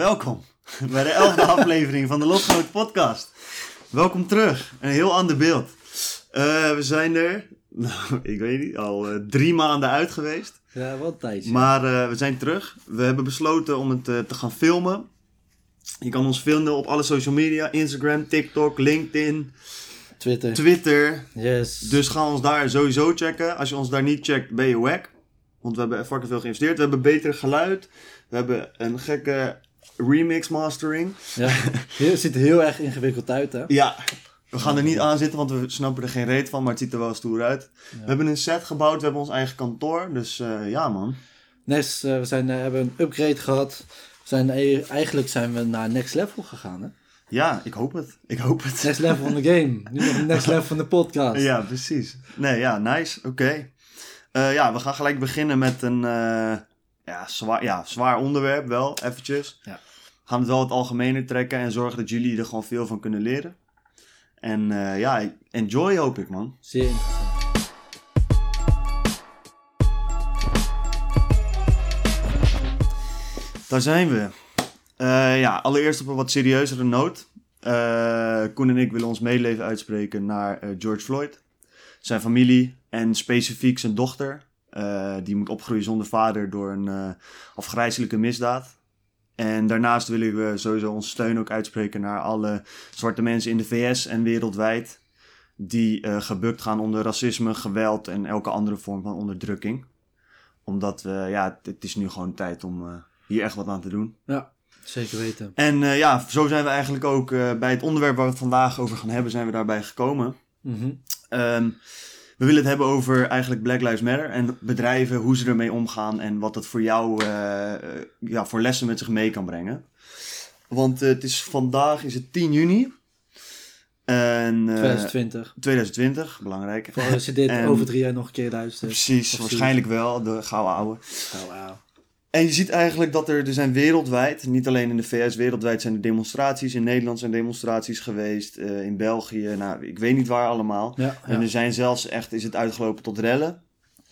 Welkom bij de elfde aflevering van de Lotgenoot podcast. Welkom terug. Een heel ander beeld. Uh, we zijn er, nou, ik weet niet, al uh, drie maanden uit geweest. Ja, wat tijdje. Maar uh, we zijn terug. We hebben besloten om het te gaan filmen. Je kan ons vinden op alle social media. Instagram, TikTok, LinkedIn. Twitter. Twitter. Yes. Dus ga ons daar sowieso checken. Als je ons daar niet checkt, ben je wack. Want we hebben fucking veel geïnvesteerd. We hebben beter geluid. We hebben een gekke remix mastering. Ja, het ziet er heel erg ingewikkeld uit, hè? Ja, we gaan er niet aan zitten, want we snappen er geen reet van, maar het ziet er wel stoer uit. We hebben een set gebouwd, we hebben ons eigen kantoor, dus uh, ja man. Nes, uh, we zijn, uh, hebben een upgrade gehad. We zijn, eigenlijk zijn we naar next level gegaan, hè? Ja, ik hoop het. Ik hoop het. Next level van de game. Nu nog next level van de podcast. Ja, precies. Nee, ja, nice. Oké. Okay. ja, we gaan gelijk beginnen met een ja, zwaar, ja, zwaar onderwerp wel, eventjes. Ja. Gaan het wel het algemene trekken en zorgen dat jullie er gewoon veel van kunnen leren. En uh, ja, enjoy hoop ik man. Zeer interessant. Daar zijn we. Uh, ja, allereerst op een wat serieuzere noot. Uh, Koen en ik willen ons meeleven uitspreken naar George Floyd. Zijn familie en specifiek zijn dochter. Die moet opgroeien zonder vader door een afgrijzelijke misdaad. En daarnaast willen we sowieso onze steun ook uitspreken naar alle zwarte mensen in de VS en wereldwijd. Die uh, gebukt gaan onder racisme, geweld en elke andere vorm van onderdrukking. Omdat we, ja, het is nu gewoon tijd om hier echt wat aan te doen. Ja, zeker weten. En ja, zo zijn we eigenlijk ook bij het onderwerp waar we het vandaag over gaan hebben, zijn we daarbij gekomen. Mm -hmm. um, we willen het hebben over eigenlijk Black Lives Matter en bedrijven, hoe ze ermee omgaan en wat het voor jou uh, ja, voor lessen met zich mee kan brengen. Want uh, het is vandaag is het 10 juni. En, 2020. 2020, belangrijk. Voor als je dit en, over drie jaar nog een keer luistert. Precies, waarschijnlijk wel, de gouden ouwe. Gouden ouwe. En je ziet eigenlijk dat er, er zijn wereldwijd, niet alleen in de VS, wereldwijd zijn er demonstraties. In Nederland zijn demonstraties geweest, uh, in België, nou, ik weet niet waar allemaal. Ja, ja. En er zijn zelfs echt, is het uitgelopen tot rellen.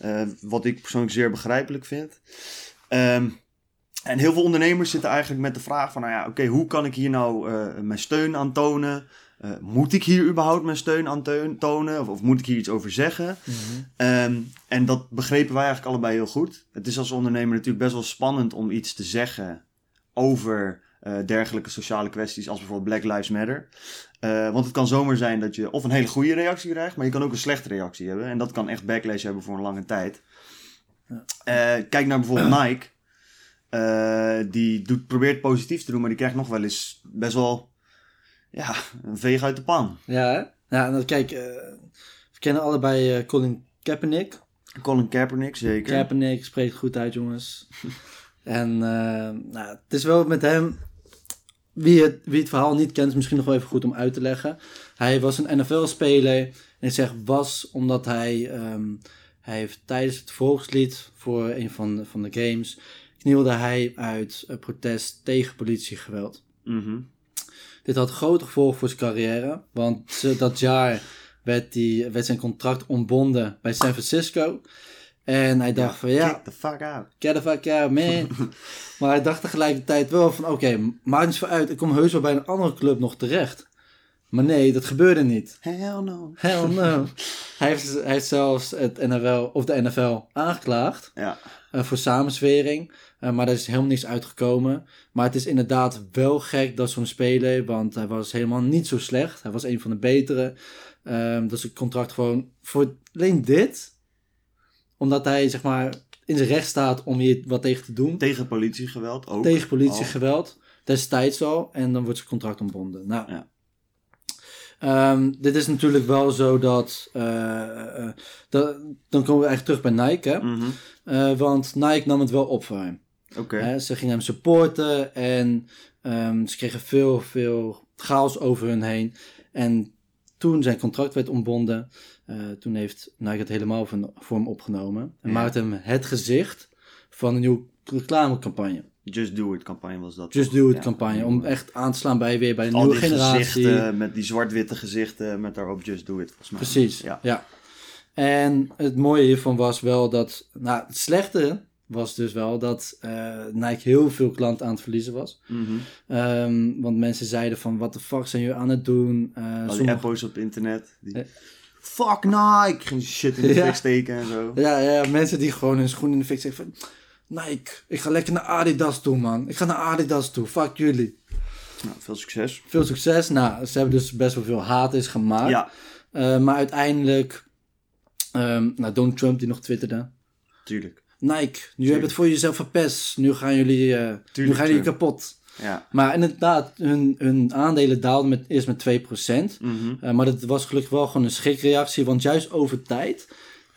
Uh, wat ik persoonlijk zeer begrijpelijk vind. Um, en heel veel ondernemers zitten eigenlijk met de vraag van, nou ja, oké, okay, hoe kan ik hier nou uh, mijn steun aan tonen? Uh, moet ik hier überhaupt mijn steun aan tonen? Of, of, moet ik hier iets over zeggen? Mm -hmm. um, en dat begrepen wij eigenlijk allebei heel goed. Het is als ondernemer natuurlijk best wel spannend om iets te zeggen over uh, dergelijke sociale kwesties als bijvoorbeeld Black Lives Matter. Uh, want het kan zomaar zijn dat je of een hele goede reactie krijgt, maar je kan ook een slechte reactie hebben. En dat kan echt backlash hebben voor een lange tijd. Kijk naar bijvoorbeeld Nike. die doet, probeert positief te doen, maar die krijgt nog wel eens best wel ja, een veeg uit de pan. Ja, hè? Ja, nou, kijk, uh, we kennen allebei uh, Colin Kaepernick. Colin Kaepernick, zeker. Kaepernick spreekt goed uit, jongens. en uh, nou, het is wel met hem... Wie het, wie het verhaal niet kent, is misschien nog wel even goed om uit te leggen. Hij was een NFL-speler. En ik zeg was omdat hij... Um, hij heeft tijdens het volkslied voor een van de, van de games... knielde hij uit protest tegen politiegeweld. Mm -hmm. Dit had grote gevolgen voor zijn carrière, want dat jaar werd, die, werd zijn contract ontbonden bij San Francisco. En hij dacht ja, van ja, get the fuck out. Get the fuck out, man. maar hij dacht tegelijkertijd wel van oké, okay, maakt niet uit, ik kom heus wel bij een andere club nog terecht. Maar nee, dat gebeurde niet. Hell no. Hell no. hij, heeft, hij heeft zelfs het NFL, of de NFL aangeklaagd ja. Uh, voor samenzwering. Uh, maar daar is helemaal niks uitgekomen. Maar het is inderdaad wel gek dat zo'n speler, want hij was helemaal niet zo slecht. Hij was een van de betere. Um, dat zijn contract gewoon voor alleen dit, omdat hij zeg maar in zijn recht staat om hier wat tegen te doen. Tegen politiegeweld ook. Tegen politiegeweld. Destijds al. En dan wordt zijn contract ontbonden. Nou, ja. Um, dit is natuurlijk wel zo dat, uh, uh, dat. Dan komen we eigenlijk terug bij Nike. Hè? Mm -hmm. uh, want Nike nam het wel op voor hem. Okay. Ze gingen hem supporten en um, ze kregen veel, veel chaos over hun heen. En toen zijn contract werd ontbonden, toen heeft Nike het helemaal voor hem opgenomen. En Ja. maakte hem het gezicht van een nieuwe reclamecampagne. Just Do It campagne was dat. Just toch? Do It Ja. campagne. Om echt aan te slaan bij weer bij Al nieuwe die generatie. gezichten met die zwart-witte gezichten met daarop Just Do It volgens mij. Precies, Ja. ja. En het mooie hiervan was wel dat, nou, het slechte was dus wel dat eh, Nike heel veel klanten aan het verliezen was. Mhm. Ehm, want mensen zeiden van, wat de fuck zijn jullie aan het doen? Eh, Al die sommige- op internet. Die... Eh. Fuck Nike! Ging shit in de Ja. fik steken en zo. Ja, ja, mensen die gewoon hun schoen in de fik zeggen van... Nike, ik ga lekker naar Adidas toe, man. Ik ga naar Adidas toe, fuck jullie. Nou, veel succes. Veel succes. Nou, ze hebben dus best wel veel haters gemaakt. Ja, Eh, maar uiteindelijk... ehm nou, Donald Trump die nog twitterde... tuurlijk. Nike, nu heb je het voor jezelf verpest. Nu gaan jullie, eh, nu gaan jullie kapot. Ja. Maar inderdaad, hun, hun aandelen daalden met, eerst met 2%. Mhm. Eh, maar dat was gelukkig wel gewoon een schrikreactie. Want juist over tijd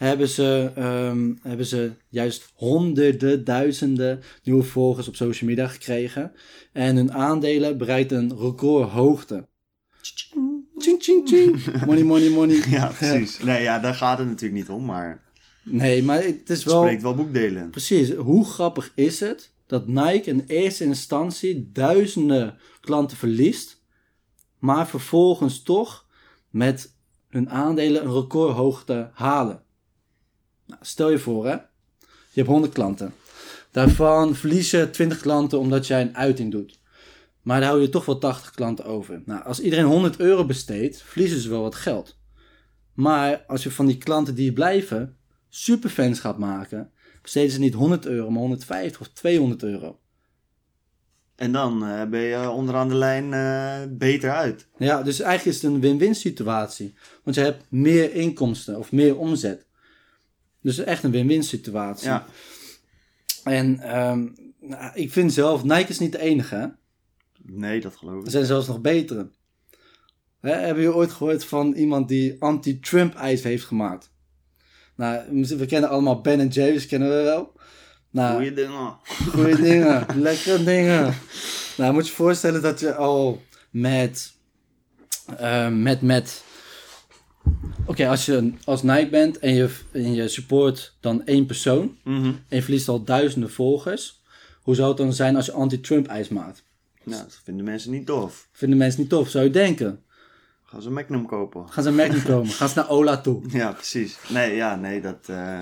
hebben ze, ehm, hebben ze juist honderden, duizenden nieuwe volgers op social media gekregen. En hun aandelen bereikten een recordhoogte. Ching. Money, money, money. Ja, precies. Nee, ja, daar gaat het natuurlijk niet om, maar Nee, maar het is het wel... spreekt wel boekdelen. Precies, hoe grappig is het dat Nike in eerste instantie duizenden klanten verliest, maar vervolgens toch met hun aandelen een recordhoogte halen. Nou, stel je voor, hè, je hebt 100 klanten. Daarvan verliezen 20 klanten omdat jij een uiting doet. Maar dan hou je toch wel 80 klanten over. Nou, als iedereen 100 euro besteedt, verliezen ze wel wat geld. Maar als je van die klanten die blijven, superfans gaat maken, besteden ze niet 100 euro, maar 150 of 200 euro. En dan eh, ben je onderaan de lijn eh, beter uit. Ja, dus eigenlijk is het een win-win situatie. Want je hebt meer inkomsten of meer omzet. Dus echt een win-win situatie. Ja. En ehm, nou, ik vind zelf, Nike is niet de enige. Hè? Nee, dat geloof Er ik. zijn zelfs nog betere. Hè, hebben jullie ooit gehoord van iemand die anti-Trump ijs heeft gemaakt? Nou, we kennen allemaal Ben Jerry's, kennen we wel. Nou, Goeie dingen. Goeie dingen, lekkere dingen. Nou, moet je je voorstellen dat je al met, eh, met, met, oké, als je als Nike bent en je, en je support dan één persoon Mhm. en je verliest al duizenden volgers, hoe zou het dan zijn als je anti-Trump ijs maakt? Nou, dat vinden mensen niet tof. Vinden mensen niet tof, zou je denken. Gaan ze een Magnum kopen? Gaan ze een niet komen, gaan ze naar Ola toe. Ja, precies. Nee, ja, nee, dat eh,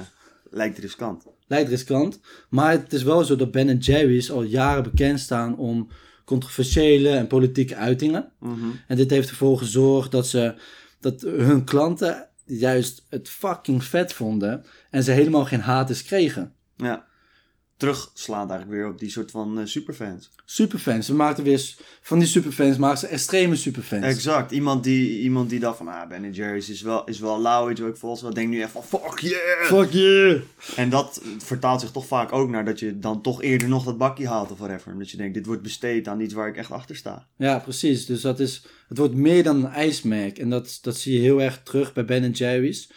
lijkt riskant. Lijkt riskant. Maar het is wel zo dat Ben Jerry's al jaren bekend staan om controversiële en politieke uitingen. Mhm. En dit heeft ervoor gezorgd dat, ze, dat hun klanten juist het fucking vet vonden. En ze helemaal geen haters kregen. Ja. Terugslaand eigenlijk weer op die soort van eh, superfans. Superfans. Ze maakten weer van die superfans maakten ze extreme superfans. Exact. Iemand die, iemand die dacht van, ah, Ben Jerry's is wel, is wel lauw, je wat ik volgens wel. Denk nu echt van, fuck yeah! Fuck you! En dat vertaalt zich toch vaak ook naar dat je dan toch eerder nog dat bakje haalt of whatever. Omdat je denkt, dit wordt besteed aan iets waar ik echt achter sta. Ja, precies. Dus dat is, het wordt meer dan een ijsmerk. En dat, dat zie je heel erg terug bij Ben Jerry's.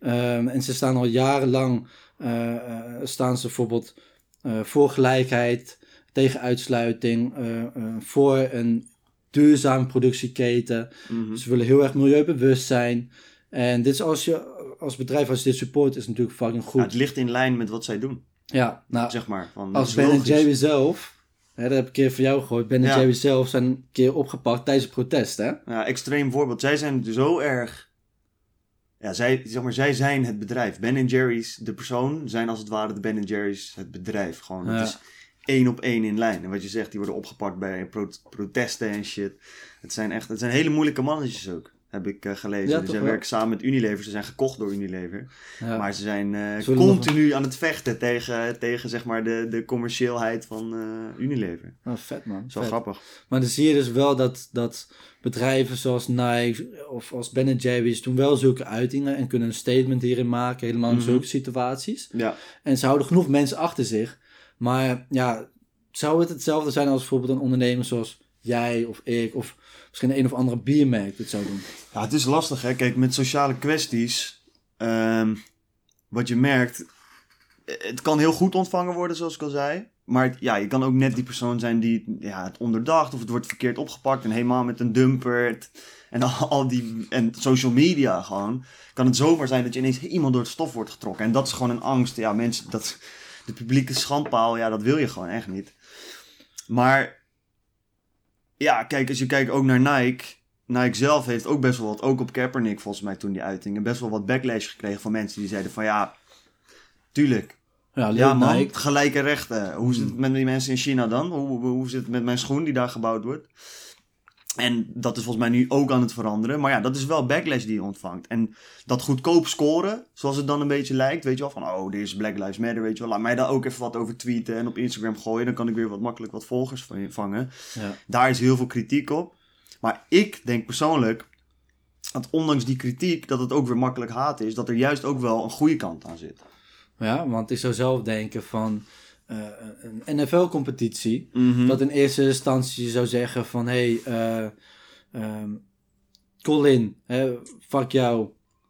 Ehm, en ze staan al jarenlang, eh, eh, staan ze bijvoorbeeld voor gelijkheid, tegen uitsluiting, eh, eh, voor een duurzame productieketen. Mhm. Ze willen heel erg milieubewust zijn. En dit is als je als bedrijf, als je dit support, is natuurlijk fucking Ja, goed. het ligt in lijn met wat zij doen, Ja, nou, zeg maar. Van, als Ben. Jerry zelf, hè, dat heb ik een keer van jou gehoord, Ben Ja. Jerry zelf zijn een keer opgepakt tijdens een protest, hè? Ja, extreem voorbeeld. Zij zijn zo erg. Ja, zij, zeg maar, zij zijn het bedrijf. Ben Jerry's, de persoon, zijn als het ware de Ben Jerry's het bedrijf. Gewoon, Ja. het is één op één in lijn. En wat je zegt, die worden opgepakt bij pro- protesten en shit. Het zijn echt, het zijn hele moeilijke mannetjes ook. Heb ik eh, gelezen. Ja, Ze werken samen met Unilever. Ze zijn gekocht door Unilever. Ja. Maar ze zijn eh, continu aan het vechten tegen, tegen zeg maar, de, de commercieelheid van eh, Unilever. Oh, vet man. Vet. grappig. Maar dan zie je dus wel dat, dat bedrijven zoals Nike of als Ben Jerry's doen wel zulke uitingen en kunnen een statement hierin maken, helemaal in Mhm. zulke situaties. Ja, En ze houden genoeg mensen achter zich. Maar ja, zou het hetzelfde zijn als bijvoorbeeld een ondernemer zoals jij of ik of misschien een of andere biermerk dit zou doen? Ja, het is lastig hè. Kijk, met sociale kwesties, ehm, wat je merkt, het kan heel goed ontvangen worden, zoals ik al zei. Maar ja, je kan ook net die persoon zijn die ja, het onderdacht of het wordt verkeerd opgepakt en helemaal met een dumper en al, al die en social media gewoon. Kan het zomaar zijn dat je ineens iemand door het stof wordt getrokken. En dat is gewoon een angst. Ja, mensen, dat, de publieke schandpaal, ja, dat wil je gewoon echt niet. Maar ja, kijk, als je kijkt ook naar Nike. Nike zelf heeft ook best wel wat, ook op Kaepernick volgens mij toen die uitingen, best wel wat backlash gekregen van mensen die zeiden van ja, tuurlijk, Ja, Ja, man, Nike. gelijke rechten. Hoe zit Hmm. het met die mensen in China dan? Hoe, hoe, hoe zit het met mijn schoen die daar gebouwd wordt? En dat is volgens mij nu ook aan het veranderen. Maar ja, dat is wel backlash die je ontvangt. En dat goedkoop scoren, zoals het dan een beetje lijkt. Weet je wel, van oh, dit is Black Lives Matter, weet je wel. Laat mij daar ook even wat over tweeten en op Instagram gooien. Dan kan ik weer wat makkelijk wat volgers van je vangen. Ja. Daar is heel veel kritiek op. Maar ik denk persoonlijk, dat ondanks die kritiek, dat het ook weer makkelijk haat is. Dat er juist ook wel een goede kant aan zit. ja, want ik zou zelf denken van eh, een NFL-competitie. Mhm. Dat in eerste instantie zou zeggen van... Hé, hey, eh, ehm, Colin, hè, fuck jou.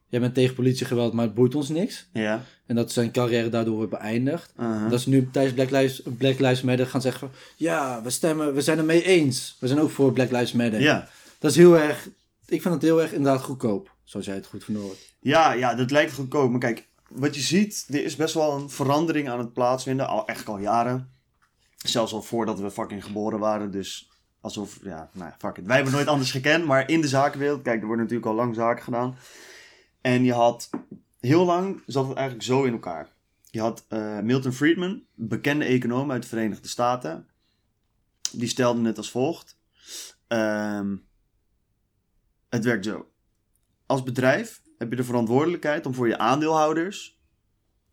Jij bent tegen politiegeweld, maar het boeit ons niks. Ja. En dat zijn carrière daardoor wordt beëindigd. uh-huh. Dat ze nu tijdens Black Lives, Black Lives Matter gaan zeggen van... Ja, we stemmen, we zijn het mee eens. We zijn ook voor Black Lives Matter. Ja. Dat is heel erg... Ik vind het heel erg inderdaad goedkoop. Zoals jij het goed vernoort. Ja, ja, dat lijkt goedkoop. Maar kijk, wat je ziet, er is best wel een verandering aan het plaatsvinden. Al, echt al jaren. Zelfs al voordat we fucking geboren waren. Dus alsof, ja, nou ja, fuck it. Wij hebben nooit anders gekend. Maar in de zakenwereld, kijk, er worden natuurlijk al lang zaken gedaan. En je had, heel lang zat het eigenlijk zo in elkaar. Je had eh, Milton Friedman, bekende econoom uit de Verenigde Staten. Die stelde het als volgt. Ehm, het werkt zo. Als bedrijf heb je de verantwoordelijkheid om voor je aandeelhouders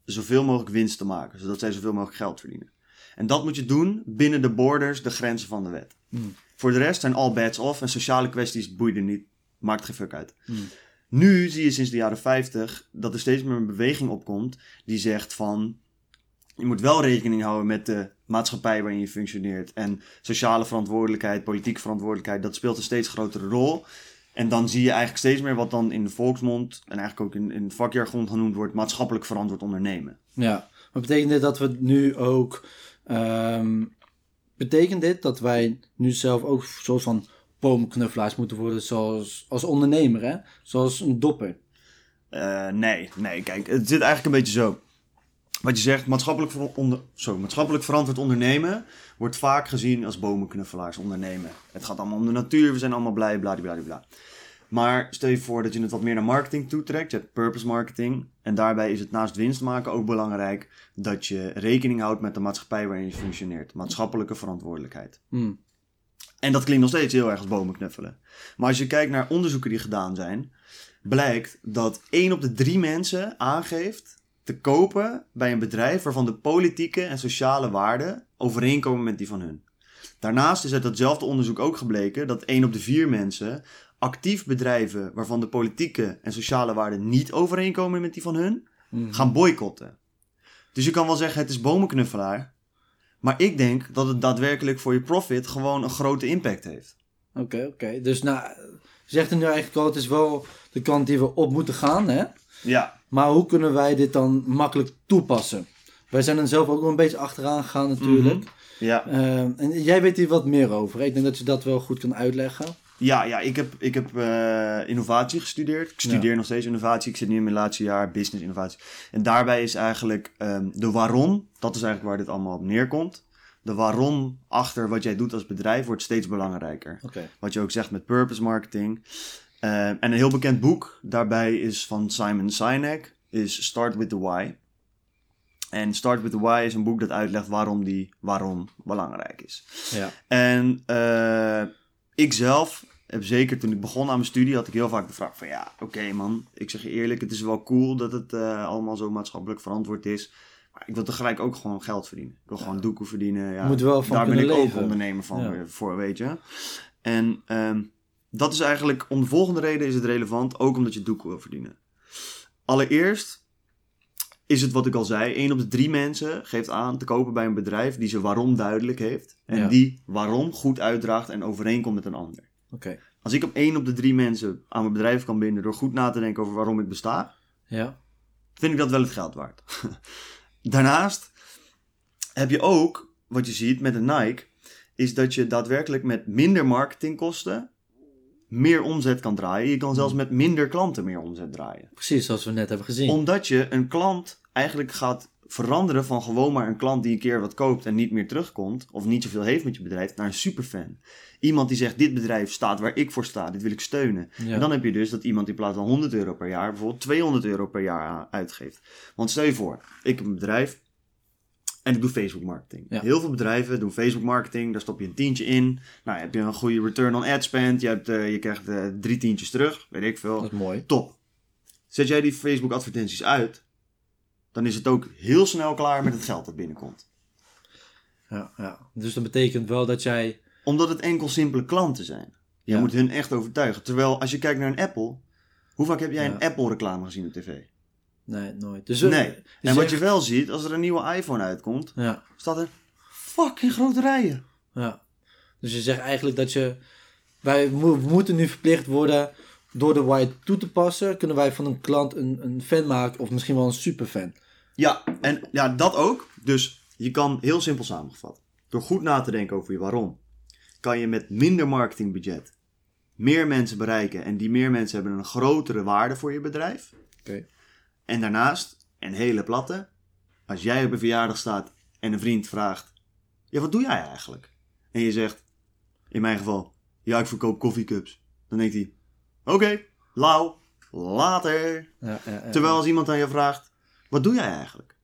zoveel mogelijk winst te maken, zodat zij zoveel mogelijk geld verdienen. En dat moet je doen binnen de borders, de grenzen van de wet. Hmm. Voor de rest zijn all bets off en sociale kwesties boeien niet. Maakt geen fuck uit. Hmm. Nu zie je sinds de jaren 50 dat er steeds meer een beweging opkomt die zegt van je moet wel rekening houden met de maatschappij waarin je functioneert. En sociale verantwoordelijkheid, politieke verantwoordelijkheid, dat speelt een steeds grotere rol. En dan zie je eigenlijk steeds meer wat dan in de volksmond en eigenlijk ook in, in vakjargon genoemd wordt maatschappelijk verantwoord ondernemen. Ja, maar betekent dit dat we nu ook... ehm, betekent dit dat wij nu zelf ook een soort van boomknuffelaars moeten worden zoals als ondernemer, hè? Zoals een dopper. Eh, nee, nee, kijk, het zit eigenlijk een beetje zo. Wat je zegt, maatschappelijk, ver- onder, sorry, maatschappelijk verantwoord ondernemen wordt vaak gezien als bomenknuffelaars ondernemen. Het gaat allemaal om de natuur, we zijn allemaal blij, bladibladibla. Maar stel je voor dat je het wat meer naar marketing toetrekt. Je hebt purpose marketing. En daarbij is het naast winst maken ook belangrijk dat je rekening houdt met de maatschappij waarin je functioneert. Maatschappelijke verantwoordelijkheid. Hmm. En dat klinkt nog steeds heel erg als bomen knuffelen. Maar als je kijkt naar onderzoeken die gedaan zijn, blijkt dat 1 op de 3 mensen aangeeft te kopen bij een bedrijf waarvan de politieke en sociale waarden overeenkomen met die van hun. Daarnaast is uit datzelfde onderzoek ook gebleken dat 1 op de 4 mensen actief bedrijven waarvan de politieke en sociale waarden niet overeenkomen met die van hun, Mhm. gaan boycotten. Dus je kan wel zeggen het is bomenknuffelaar, maar ik denk dat het daadwerkelijk voor je profit gewoon een grote impact heeft. Oké, oké. Dus nou, zegt er nu eigenlijk al, het is wel de kant die we op moeten gaan, hè? Ja, Maar hoe kunnen wij dit dan makkelijk toepassen? Wij zijn er zelf ook wel een beetje achteraan gegaan natuurlijk. ja. Ehm, en jij weet hier wat meer over. Ik denk dat je dat wel goed kan uitleggen. Ja, ja ik heb, ik heb eh, innovatie gestudeerd. Ik studeer Ja. nog steeds innovatie. Ik zit nu in mijn laatste jaar business innovatie. En daarbij is eigenlijk ehm, de waarom, dat is eigenlijk waar dit allemaal op neerkomt. De waarom achter wat jij doet als bedrijf wordt steeds belangrijker. Oké. Wat je ook zegt met purpose marketing. Eh, en een heel bekend boek daarbij is van Simon Sinek, is Start with the Why. En Start with the Why is een boek dat uitlegt waarom die waarom belangrijk is. Ja. En eh, ik zelf heb zeker toen ik begon aan mijn studie, had ik heel vaak de vraag van ja, oké man, ik zeg je eerlijk, het is wel cool dat het eh, allemaal zo maatschappelijk verantwoord is. Maar ik wil tegelijk ook gewoon geld verdienen. Ik wil gewoon doekoe verdienen. Ja, Moet wel van daar ben ik ook ondernemer van Ja. voor, weet je. En ehm, dat is eigenlijk, om de volgende reden is het relevant, ook omdat je doekoe wil verdienen. Allereerst is het wat ik al zei, één op de drie mensen geeft aan te kopen bij een bedrijf die zijn waarom duidelijk heeft. En Ja. die waarom goed uitdraagt en overeenkomt met een ander. Oké. Als ik op één op de drie mensen aan mijn bedrijf kan binden door goed na te denken over waarom ik besta, Ja. vind ik dat wel het geld waard. Daarnaast heb je ook, wat je ziet met een Nike, is dat je daadwerkelijk met minder marketingkosten meer omzet kan draaien. Je kan zelfs met minder klanten meer omzet draaien. Precies zoals we net hebben gezien. Omdat je een klant eigenlijk gaat veranderen van gewoon maar een klant die een keer wat koopt en niet meer terugkomt, of niet zoveel heeft met je bedrijf, naar een superfan. Iemand die zegt, dit bedrijf staat waar ik voor sta, dit wil ik steunen. Ja. En dan heb je dus dat iemand in plaats van 100 euro per jaar bijvoorbeeld 200 euro per jaar uitgeeft. Want stel je voor, ik heb een bedrijf En ik doe Facebook marketing. Ja. Heel veel bedrijven doen Facebook marketing. Daar stop je een tientje in. Nou, heb je een goede return on ad spend. Je, hebt, eh, je krijgt eh, drie tientjes terug. Weet ik veel. Dat is mooi. Top. Zet jij die Facebook advertenties uit. Dan is het ook heel snel klaar met het geld dat binnenkomt. Ja, ja. Dus dat betekent wel dat jij... Omdat het enkel simpele klanten zijn. Je Ja. moet hun echt overtuigen. Terwijl als je kijkt naar een Apple. Hoe vaak heb jij Ja. een Apple reclame gezien op tv? Nee, nooit. Dus, Nee. dus En wat echt- je wel ziet, als er een nieuwe iPhone uitkomt, Ja, staat er fucking grote rijen. ja. Dus je zegt eigenlijk dat je... Wij mo- moeten nu verplicht worden door de White toe te passen. Kunnen wij van een klant een, een fan maken of misschien wel een superfan. Ja, en ja, dat ook. Dus je kan heel simpel samengevat, door goed na te denken over je waarom, kan je met minder marketingbudget meer mensen bereiken. En die meer mensen hebben een grotere waarde voor je bedrijf. Oké. En daarnaast, een hele platte, als jij op een verjaardag staat en een vriend vraagt, ja, wat doe jij eigenlijk? En je zegt, in mijn geval, ja, ik verkoop koffiecups. Dan denkt hij, oké, lauw, later. Ja, ja, ja. Terwijl als iemand aan je vraagt, wat doe jij eigenlijk?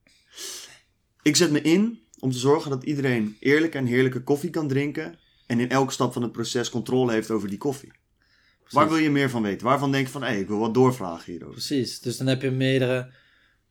Ik zet me in om te zorgen dat iedereen eerlijke en heerlijke koffie kan drinken. En in elke stap van het proces controle heeft over die koffie. Waar wil je meer van weten? Waarvan denk je van, hé, ik wil wat doorvragen hierover? Precies, dus dan heb je meerdere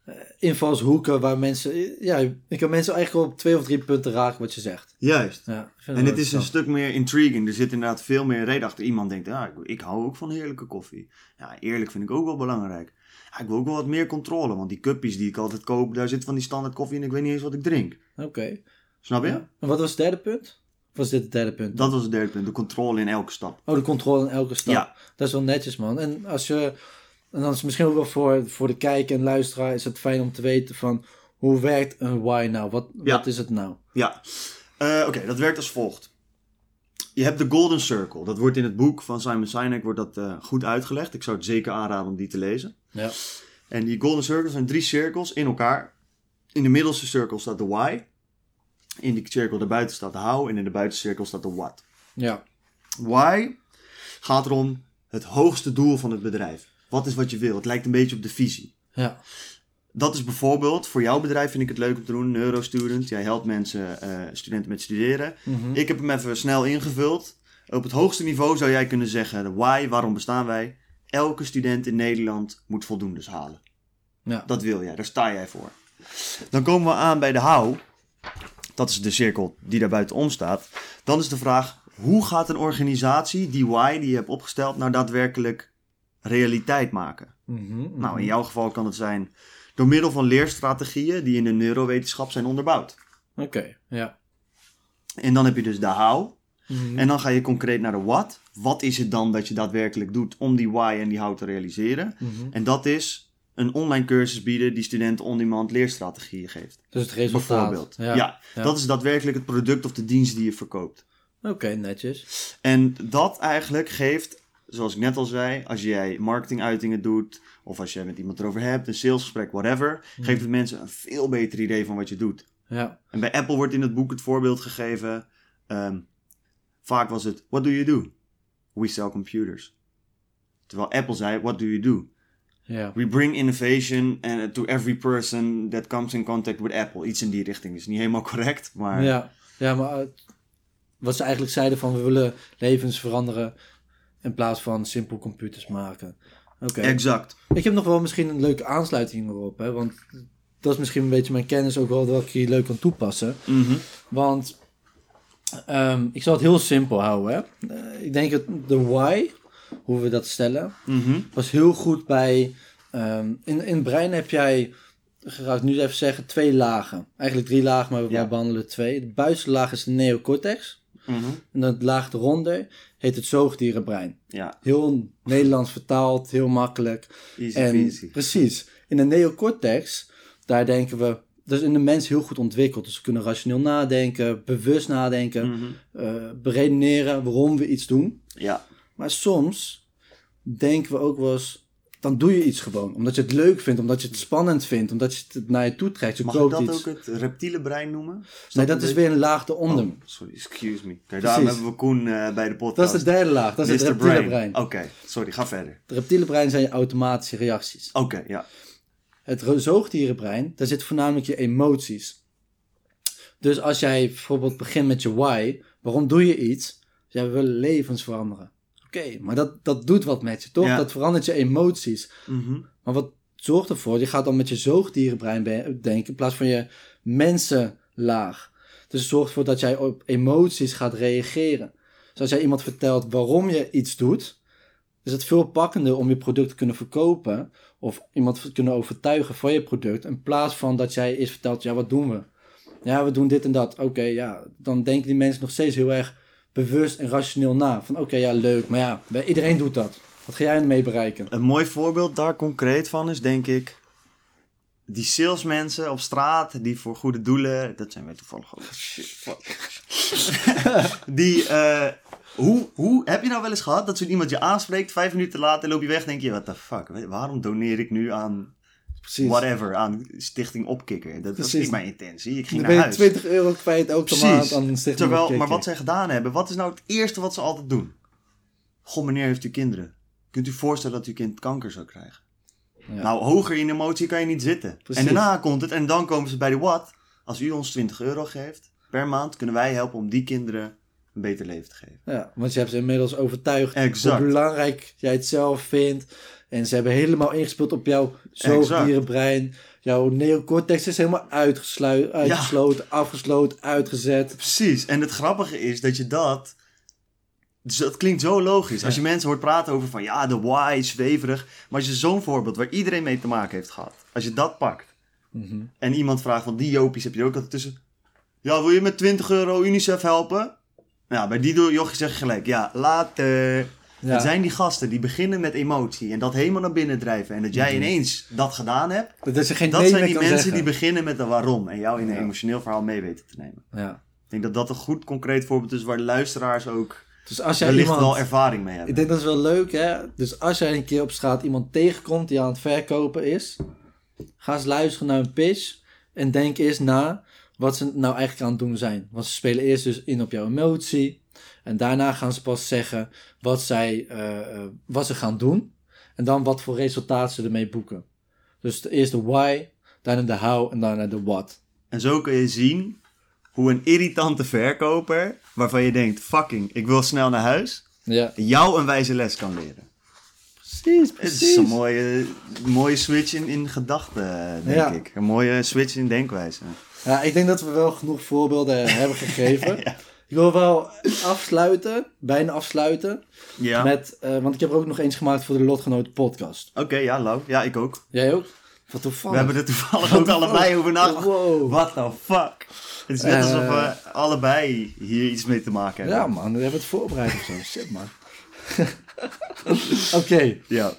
eh, invalshoeken waar mensen... Ja, je kan mensen eigenlijk op twee of drie punten raken wat je zegt. Juist. Ja, ik En het is een stuk meer intriguing. Er zit inderdaad veel meer reden achter. Iemand denkt, ja, ik, ik hou ook van heerlijke koffie. Ja, eerlijk vind ik ook wel belangrijk. Ja, ik wil ook wel wat meer controle. Want die cuppies die ik altijd koop, daar zit van die standaard koffie en ik weet niet eens wat ik drink. Oké. Snap je? Ja. En wat was het derde punt? Was dit het derde punt? Dat was het derde punt. De controle in elke stap. Oh, de controle in elke stap. Ja. Dat is wel netjes, man. En als je... En dan is het misschien ook wel voor, voor de kijker en luisteraar is het fijn om te weten van... Hoe werkt een why nou? Wat, Ja. wat is het nou? Ja, Eh, oké, dat werkt als volgt. Je hebt de Golden Circle. Dat wordt in het boek van Simon Sinek wordt dat, eh, goed uitgelegd. Ik zou het zeker aanraden om die te lezen. Ja. En die Golden Circle zijn drie cirkels in elkaar. In de middelste cirkel staat de why. In die cirkel daarbuiten staat de how. En in de buitencirkel staat de what. Ja. Why gaat erom het hoogste doel van het bedrijf. Wat is wat je wil? Het lijkt een beetje op de visie. Ja. Dat is bijvoorbeeld, voor jouw bedrijf vind ik het leuk om te doen, Neurostudent. Jij helpt mensen, eh, studenten met studeren. Mhm. Ik heb hem even snel ingevuld. Op het hoogste niveau zou jij kunnen zeggen, de why, waarom bestaan wij? Elke student in Nederland moet voldoendes halen. Ja. Dat wil jij, daar sta jij voor. Dan komen we aan bij de how. Dat is de cirkel die daar buitenom staat. Dan is de vraag, hoe gaat een organisatie die why die je hebt opgesteld nou daadwerkelijk realiteit maken? Mhm, mhm. Nou, in jouw geval kan het zijn door middel van leerstrategieën die in de neurowetenschap zijn onderbouwd. Oké, ja. En dan heb je dus de how. Mhm. En dan ga je concreet naar de what. Wat is het dan dat je daadwerkelijk doet om die why en die how te realiseren? En dat is een online cursus bieden die studenten on-demand leerstrategieën geeft. Dus het resultaat. Bijvoorbeeld. Ja, Ja. dat is daadwerkelijk het product of de dienst die je verkoopt. Oké, netjes. En dat eigenlijk geeft, zoals ik net al zei, als jij marketinguitingen doet, of als jij met iemand erover hebt, een salesgesprek, whatever, geeft het mensen een veel beter idee van wat je doet. Ja. En bij Apple wordt in het boek het voorbeeld gegeven, ehm, vaak was het, what do you do? We sell computers. Terwijl Apple zei, what do you do? We bring innovation and to every person that comes in contact with Apple. Iets in die richting is niet helemaal correct, maar Ja. Ja, maar eh, wat ze eigenlijk zeiden van we willen levens veranderen in plaats van simpel computers maken. Oké. exact. Ik heb nog wel misschien een leuke aansluiting erop, hè, want dat is misschien een beetje mijn kennis ook wel dat ik hier leuk kan toepassen. Mhm. Want ehm, ik zal het heel simpel houden. Hè. Eh, ik denk dat de why, hoe we dat stellen, Mhm. was heel goed bij. ehm, in, in het brein heb jij, ga ik nu even zeggen, twee lagen. Eigenlijk drie lagen, maar we Ja. behandelen twee. De buitenste laag is de neocortex. Mhm. En dan het laag eronder heet het zoogdierenbrein. Ja, Heel Nederlands vertaald, heel makkelijk. easy En peasy. precies. In de neocortex, daar denken we, dat is in de mens heel goed ontwikkeld. Dus we kunnen rationeel nadenken, bewust nadenken, eh, beredeneren waarom we iets doen. Ja, Maar soms denken we ook wel eens, dan doe je iets gewoon. Omdat je het leuk vindt, omdat je het spannend vindt, omdat je het naar je toe trekt. Je mag ik dat iets. ook het reptiele brein noemen? nee, dat is beetje- weer een laag eronder. Oh, sorry, excuse me. Kijk, daarom hebben we Koen eh, bij de podcast. dat is de derde laag, dat is het reptiele brein. Oké, sorry, ga verder. Het reptiele brein zijn je automatische reacties. Oké, ja. Het zoogdierenbrein, daar zitten voornamelijk je emoties. Dus als jij bijvoorbeeld begint met je why, waarom doe je iets? Jij wil levens veranderen. Oké, maar dat, dat doet wat met je, toch? Ja. Dat verandert je emoties. Mhm. Maar wat zorgt ervoor? Je gaat dan met je zoogdierenbrein denken in plaats van je mensenlaag. Dus het zorgt ervoor dat jij op emoties gaat reageren. Dus als jij iemand vertelt waarom je iets doet, is het veel pakkender om je product te kunnen verkopen of iemand te kunnen overtuigen van je product. In plaats van dat jij eerst vertelt, ja, wat doen we? Ja, we doen dit en dat. Oké, ja, dan denken die mensen nog steeds heel erg bewust en rationeel na. Van oké, ja, leuk, maar ja, iedereen doet dat. Wat ga jij ermee bereiken? Een mooi voorbeeld daar concreet van is, denk ik, die salesmensen op straat die voor goede doelen, dat zijn wij toevallig ook. Shit, fuck. die, eh, hoe, hoe, heb je nou wel eens gehad dat zo'n iemand je aanspreekt, vijf minuten later loop je weg, denk je, what the fuck, waarom doneer ik nu aan Precies. whatever, aan Stichting Opkikker? Dat was Precies. niet mijn intentie, ik ging Dan naar huis. 20 euro kwijt elke Precies. maand aan een stichting. Terwijl, Opkikker. maar wat zij gedaan hebben, wat is nou het eerste wat ze altijd doen? Goh, meneer heeft u kinderen. Kunt u voorstellen dat uw kind kanker zou krijgen? Ja. Nou, hoger in emotie kan je niet zitten. Precies. En daarna komt het, en dan komen ze bij de wat. Als u ons 20 euro geeft per maand, kunnen wij helpen om die kinderen een beter leven te geven. Ja, want je hebt ze inmiddels overtuigd Exact. hoe belangrijk jij het zelf vindt. En ze hebben helemaal ingespeeld op jouw zoogdierenbrein. Jouw neocortex is helemaal uitgesloten, afgesloten, uitgezet. Precies. En het grappige is dat je dat. Dus dat klinkt zo logisch. Als je mensen hoort praten over van ja, de why, zweverig. Maar als je zo'n voorbeeld waar iedereen mee te maken heeft gehad. Als je dat pakt. Mhm. En iemand vraagt van die Jopies heb je ook altijd tussen. Ja, wil je met 20 euro UNICEF helpen? Ja, bij die jochie zeg je gelijk. Ja, later. Ja. Het zijn die gasten die beginnen met emotie. En dat helemaal naar binnen drijven. En dat jij Mhm. ineens dat gedaan hebt. Dat, je geen Dat nee zijn die mensen die beginnen met een waarom. En jou in een Ja. emotioneel verhaal mee weten te nemen. Ja. Ik denk dat dat een goed concreet voorbeeld is waar de luisteraars ook Dus als jij wellicht iemand... wel ervaring mee hebben. Ik denk dat is wel leuk, hè? Dus als jij een keer op straat iemand tegenkomt die aan het verkopen is, ga eens luisteren naar een pitch en denk eens na wat ze nou eigenlijk aan het doen zijn. Want ze spelen eerst dus in op jouw emotie en daarna gaan ze pas zeggen wat, zij, eh, eh, wat ze gaan doen en dan wat voor resultaat ze ermee boeken. Dus eerst de why, daarna de how en daarna de what. En zo kun je zien hoe een irritante verkoper, waarvan je denkt, fucking, ik wil snel naar huis, Ja, jou een wijze les kan leren. precies, Het is precies. een mooie, mooie switch in, in gedachten, denk Ja. ik. Een mooie switch in denkwijze. Ja, ik denk dat we wel genoeg voorbeelden hebben gegeven. Ja. Ik wil wel afsluiten, bijna afsluiten. Ja. Met, eh, want ik heb er ook nog eens gemaakt voor de Lotgenoten podcast. Oké, ja, Lau. Ja, ik ook. Jij ook? Wat toevallig. We hebben er toevallig ook allebei over nagedacht. Wow. What the fuck? Het is net Eh. alsof we allebei hier iets mee te maken hebben. Ja man, we hebben het voorbereid of zo. Shit man. Oké, Ja.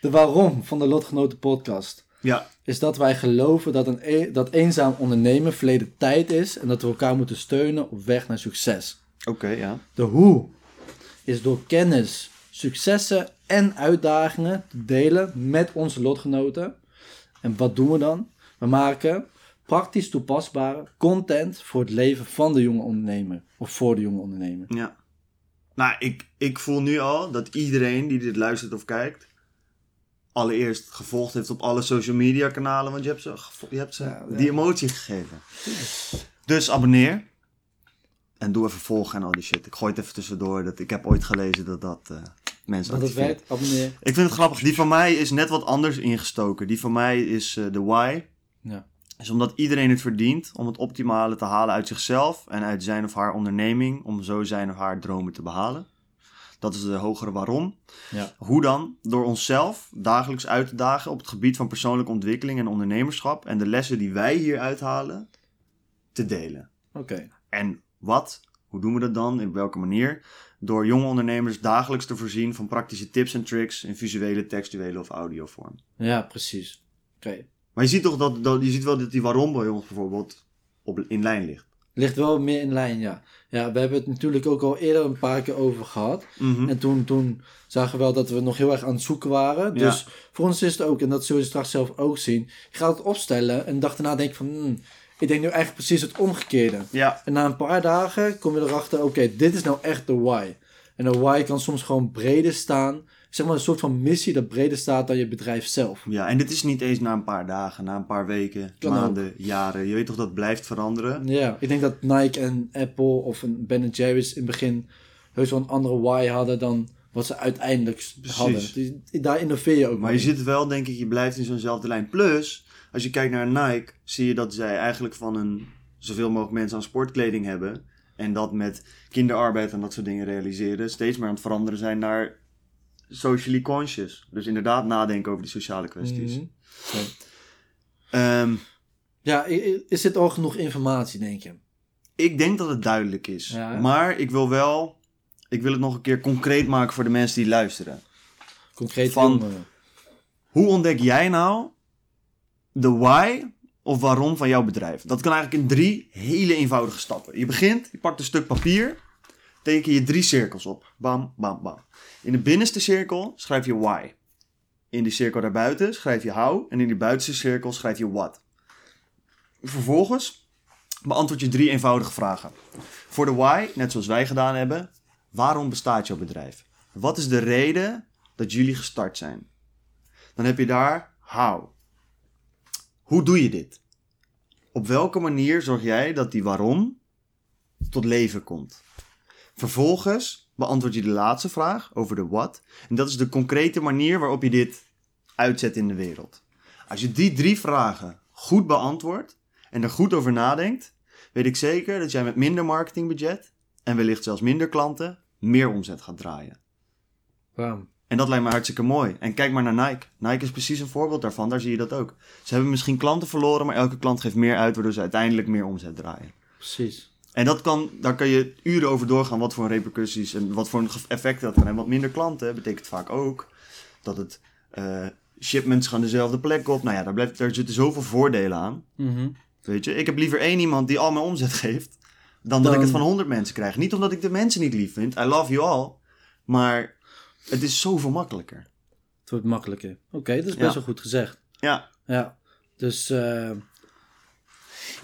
de waarom van de Lotgenoten podcast. Ja. Is dat wij geloven dat, een e- dat eenzaam ondernemen verleden tijd is. En dat we elkaar moeten steunen op weg naar succes. Oké, ja. De hoe is door kennis, successen en uitdagingen te delen met onze lotgenoten. En wat doen we dan? We maken praktisch toepasbare content voor het leven van de jonge ondernemer. Of voor de jonge ondernemer. Ja. Nou, ik, ik voel nu al dat iedereen die dit luistert of kijkt, allereerst gevolgd heeft op alle social media kanalen, want je hebt ze, je hebt ze Ja, ja. die emotie gegeven. Dus abonneer. En doe even volgen en al die shit. Ik gooi het even tussendoor. Dat, ik heb ooit gelezen dat dat eh, mensen Dat het activeert. werkt, abonneer. Ik vind het grappig. Die van mij is net wat anders ingestoken. Die van mij is eh, de why. Ja. Is omdat iedereen het verdient om het optimale te halen uit zichzelf en uit zijn of haar onderneming. Om zo zijn of haar dromen te behalen. Dat is de hogere waarom. Ja. Hoe dan? Door onszelf dagelijks uit te dagen op het gebied van persoonlijke ontwikkeling en ondernemerschap. En de lessen die wij hier uithalen te delen. Oké. En wat? Hoe doen we dat dan? In welke manier? Door jonge ondernemers dagelijks te voorzien van praktische tips en tricks in visuele, textuele of audiovorm. Ja, precies. Oké. Maar je ziet toch dat, dat, je ziet wel dat die waarom bij ons bijvoorbeeld op, in lijn ligt. Ligt wel meer in lijn, ja. Ja, we hebben het natuurlijk ook al eerder een paar keer over gehad. Mhm. En toen, toen zagen we wel dat we nog heel erg aan het zoeken waren. Ja. Dus voor ons is het ook, en dat zul je straks zelf ook zien. Je gaat het opstellen en de dag daarna denk je van... hmm, ik denk nu eigenlijk precies het omgekeerde. Ja, En na een paar dagen kom je erachter, oké, dit is nou echt de why. En de why kan soms gewoon breder staan, zeg maar een soort van missie dat breder staat dan je bedrijf zelf. Ja, en dit is niet eens na een paar dagen, na een paar weken, Kan maanden, jaren. Je weet toch dat het blijft veranderen? Ja, ik denk dat Nike en Apple of een Ben Jerry's in het begin heus wel een andere why hadden dan wat ze uiteindelijk Precies. hadden. Daar innoveer je ook Maar je zit wel, denk ik, je blijft in zo'nzelfde lijn. Plus, als je kijkt naar Nike, zie je dat zij eigenlijk van een zoveel mogelijk mensen aan sportkleding hebben. En dat met kinderarbeid en dat soort dingen realiseren. Steeds meer aan het veranderen zijn naar socially conscious. Dus inderdaad nadenken over die sociale kwesties. Mhm. Ehm, Ja, i- is dit al genoeg informatie, denk je? ik denk dat het duidelijk is. Ja. Maar ik wil wel, ik wil het nog een keer concreet maken voor de mensen die luisteren. Concreet Van- jongeren. Hoe ontdek jij nou de why of waarom van jouw bedrijf? Dat kan eigenlijk in drie hele eenvoudige stappen. Je begint, je pakt een stuk papier, teken je drie cirkels op. Bam, bam, bam. In de binnenste cirkel schrijf je why. In die cirkel daarbuiten schrijf je how. En in die buitenste cirkel schrijf je what. Vervolgens beantwoord je drie eenvoudige vragen. Voor de why, net zoals wij gedaan hebben, waarom bestaat jouw bedrijf? Wat is de reden dat jullie gestart zijn? Dan heb je daar how. Hoe doe je dit? Op welke manier zorg jij dat die waarom tot leven komt? Vervolgens beantwoord je de laatste vraag over de what. En dat is de concrete manier waarop je dit uitzet in de wereld. Als je die drie vragen goed beantwoordt en er goed over nadenkt, weet ik zeker dat jij met minder marketingbudget en wellicht zelfs minder klanten meer omzet gaat draaien. Bam. En dat lijkt me hartstikke mooi. En kijk maar naar Nike. Nike is precies een voorbeeld daarvan. Daar zie je dat ook. Ze hebben misschien klanten verloren, maar elke klant geeft meer uit, waardoor ze uiteindelijk meer omzet draaien. Precies. En dat kan, daar kan je uren over doorgaan, wat voor repercussies en wat voor effecten dat kan hebben. Want minder klanten betekent vaak ook dat het eh, shipments gaan dezelfde plek op. Nou ja, daar, blijft, daar zitten zoveel voordelen aan. Mhm. Weet je, ik heb liever één iemand die al mijn omzet geeft, dan dat ik het van honderd mensen krijg. Niet omdat ik de mensen niet lief vind, I love you all, maar het is zoveel makkelijker. Het wordt makkelijker. Oké, dat is best Ja. wel goed gezegd. Ja, Ja. Dus eh,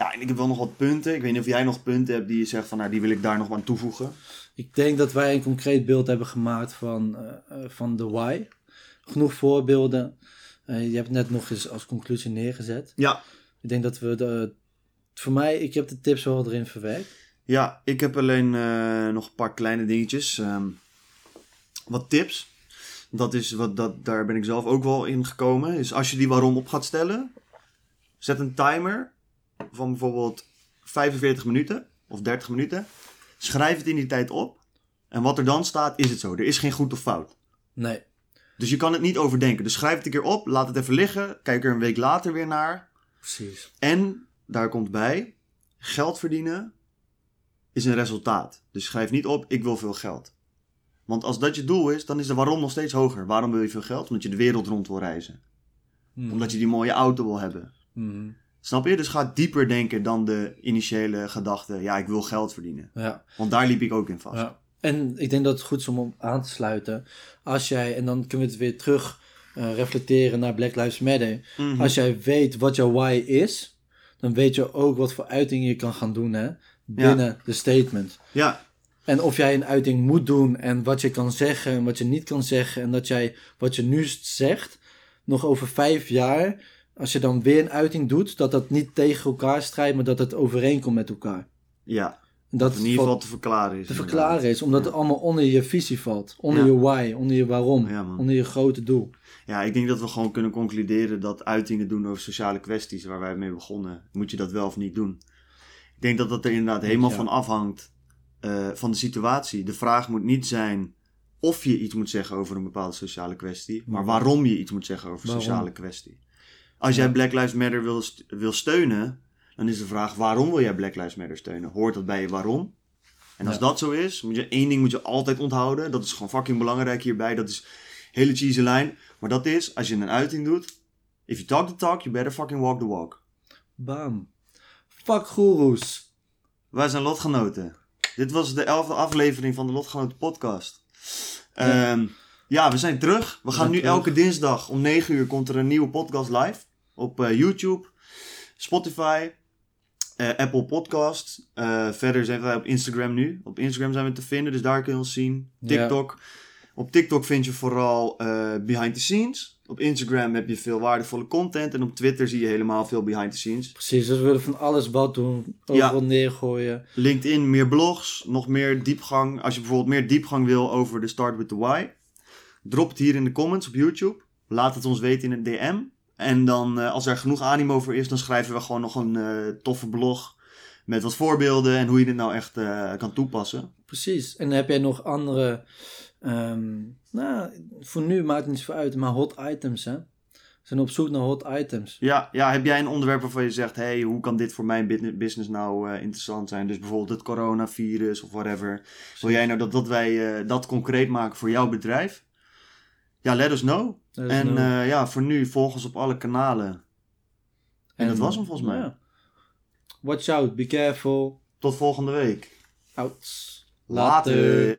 Ja, en ik heb wel nog wat punten. Ik weet niet of jij nog punten hebt die je zegt van, nou, die wil ik daar nog aan toevoegen. ik denk dat wij een concreet beeld hebben gemaakt van, eh, eh, van de why. Genoeg voorbeelden. Eh, je hebt net nog eens als conclusie neergezet. Ja, Ik denk dat we de... Voor mij, ik heb de tips wel erin verwerkt. ja ik heb alleen nog een paar kleine dingetjes. Ehm, wat tips. Dat is wat, dat, daar ben ik zelf ook wel in gekomen. Is als je die waarom op gaat stellen, zet een timer van bijvoorbeeld 45 minuten of 30 minuten. Schrijf het in die tijd op. En wat er dan staat, is het zo. Er is geen goed of fout. Nee. Dus je kan het niet overdenken. Dus schrijf het een keer op, laat het even liggen. Kijk er een week later weer naar. Precies. En daar komt bij, geld verdienen is een resultaat. Dus schrijf niet op, ik wil veel geld. Want als dat je doel is, dan is de waarom nog steeds hoger. Waarom wil je veel geld? Omdat je de wereld rond wil reizen. Mhm. Omdat je die mooie auto wil hebben. Mhm. Snap je? Dus ga dieper denken dan de initiële gedachte, ja, ik wil geld verdienen. Ja. Want daar liep ik ook in vast. Ja. En ik denk dat het goed is om aan te sluiten. Als jij, en dan kunnen we het weer terug eh, reflecteren naar Black Lives Matter. Mhm. Als jij weet wat jouw why is, dan weet je ook wat voor uitingen je kan gaan doen hè, binnen de statement. ja, En of jij een uiting moet doen en wat je kan zeggen en wat je niet kan zeggen. En dat jij wat je nu zegt, nog over vijf jaar, als je dan weer een uiting doet, dat dat niet tegen elkaar strijdt, maar dat het overeenkomt met elkaar. ja. Dat in ieder geval te verklaren is. te inderdaad. verklaren is, omdat Ja. het allemaal onder je visie valt. Onder Ja. je why, onder je waarom, Ja, onder je grote doel. Ja, ik denk dat we gewoon kunnen concluderen dat uitingen doen over sociale kwesties, waar wij mee begonnen, moet je dat wel of niet doen. Ik denk dat dat er inderdaad helemaal van afhangt eh, van de situatie. De vraag moet niet zijn of je iets moet zeggen over een bepaalde sociale kwestie, maar waarom je iets moet zeggen over een sociale kwestie. Als jij. Black Lives Matter wil, wil steunen, dan is de vraag waarom wil jij Black Lives Matter steunen? Hoort dat bij je waarom? En als Ja. dat zo is, moet je één ding moet je altijd onthouden. Dat is gewoon fucking belangrijk hierbij. Dat is hele cheesy lijn. Maar dat is, als je een uiting doet. If you talk the talk, you better fucking walk the walk. Bam. Fuck goeroes. Wij zijn lotgenoten. Dit was de elfde aflevering van de Lotgenoten podcast. Ja. Ja, ja we zijn terug. We gaan nu terug. elke dinsdag om 9 uur komt er een nieuwe podcast live. Op eh, YouTube, Spotify, eh, Apple Podcast. Eh, verder zijn wij op Instagram nu. Op Instagram zijn we te vinden, dus daar kun je ons zien. Ja. TikTok. Op Op TikTok vind je vooral eh, behind the scenes. Op Instagram heb je veel waardevolle content. En op Twitter zie je helemaal veel behind the scenes. Precies, dus we willen van alles wat doen. Overal neergooien. LinkedIn, meer blogs, nog meer diepgang. Als je bijvoorbeeld meer diepgang wil over de Start with the Why. Drop het hier in de comments op YouTube. Laat het ons weten in een DM. En dan, eh, als er genoeg animo voor is, dan schrijven we gewoon nog een eh, toffe blog. Met wat voorbeelden en hoe je dit nou echt eh, kan toepassen. Precies. En heb jij nog andere, ehm, nou, voor nu maakt het niet zoveel uit, maar hot items, hè? We zijn op zoek naar hot items. Ja, ja, heb jij een onderwerp waarvan je zegt: hey, hoe kan dit voor mijn business- nou interessant zijn? Dus bijvoorbeeld het coronavirus of whatever. Wil jij nou dat, dat wij dat concreet maken voor jouw bedrijf? Ja, let us know. En eh, ja, voor nu volg ons op alle kanalen. En dat was hem volgens mij. ja. Watch out, be careful. Tot volgende week. Out. Later.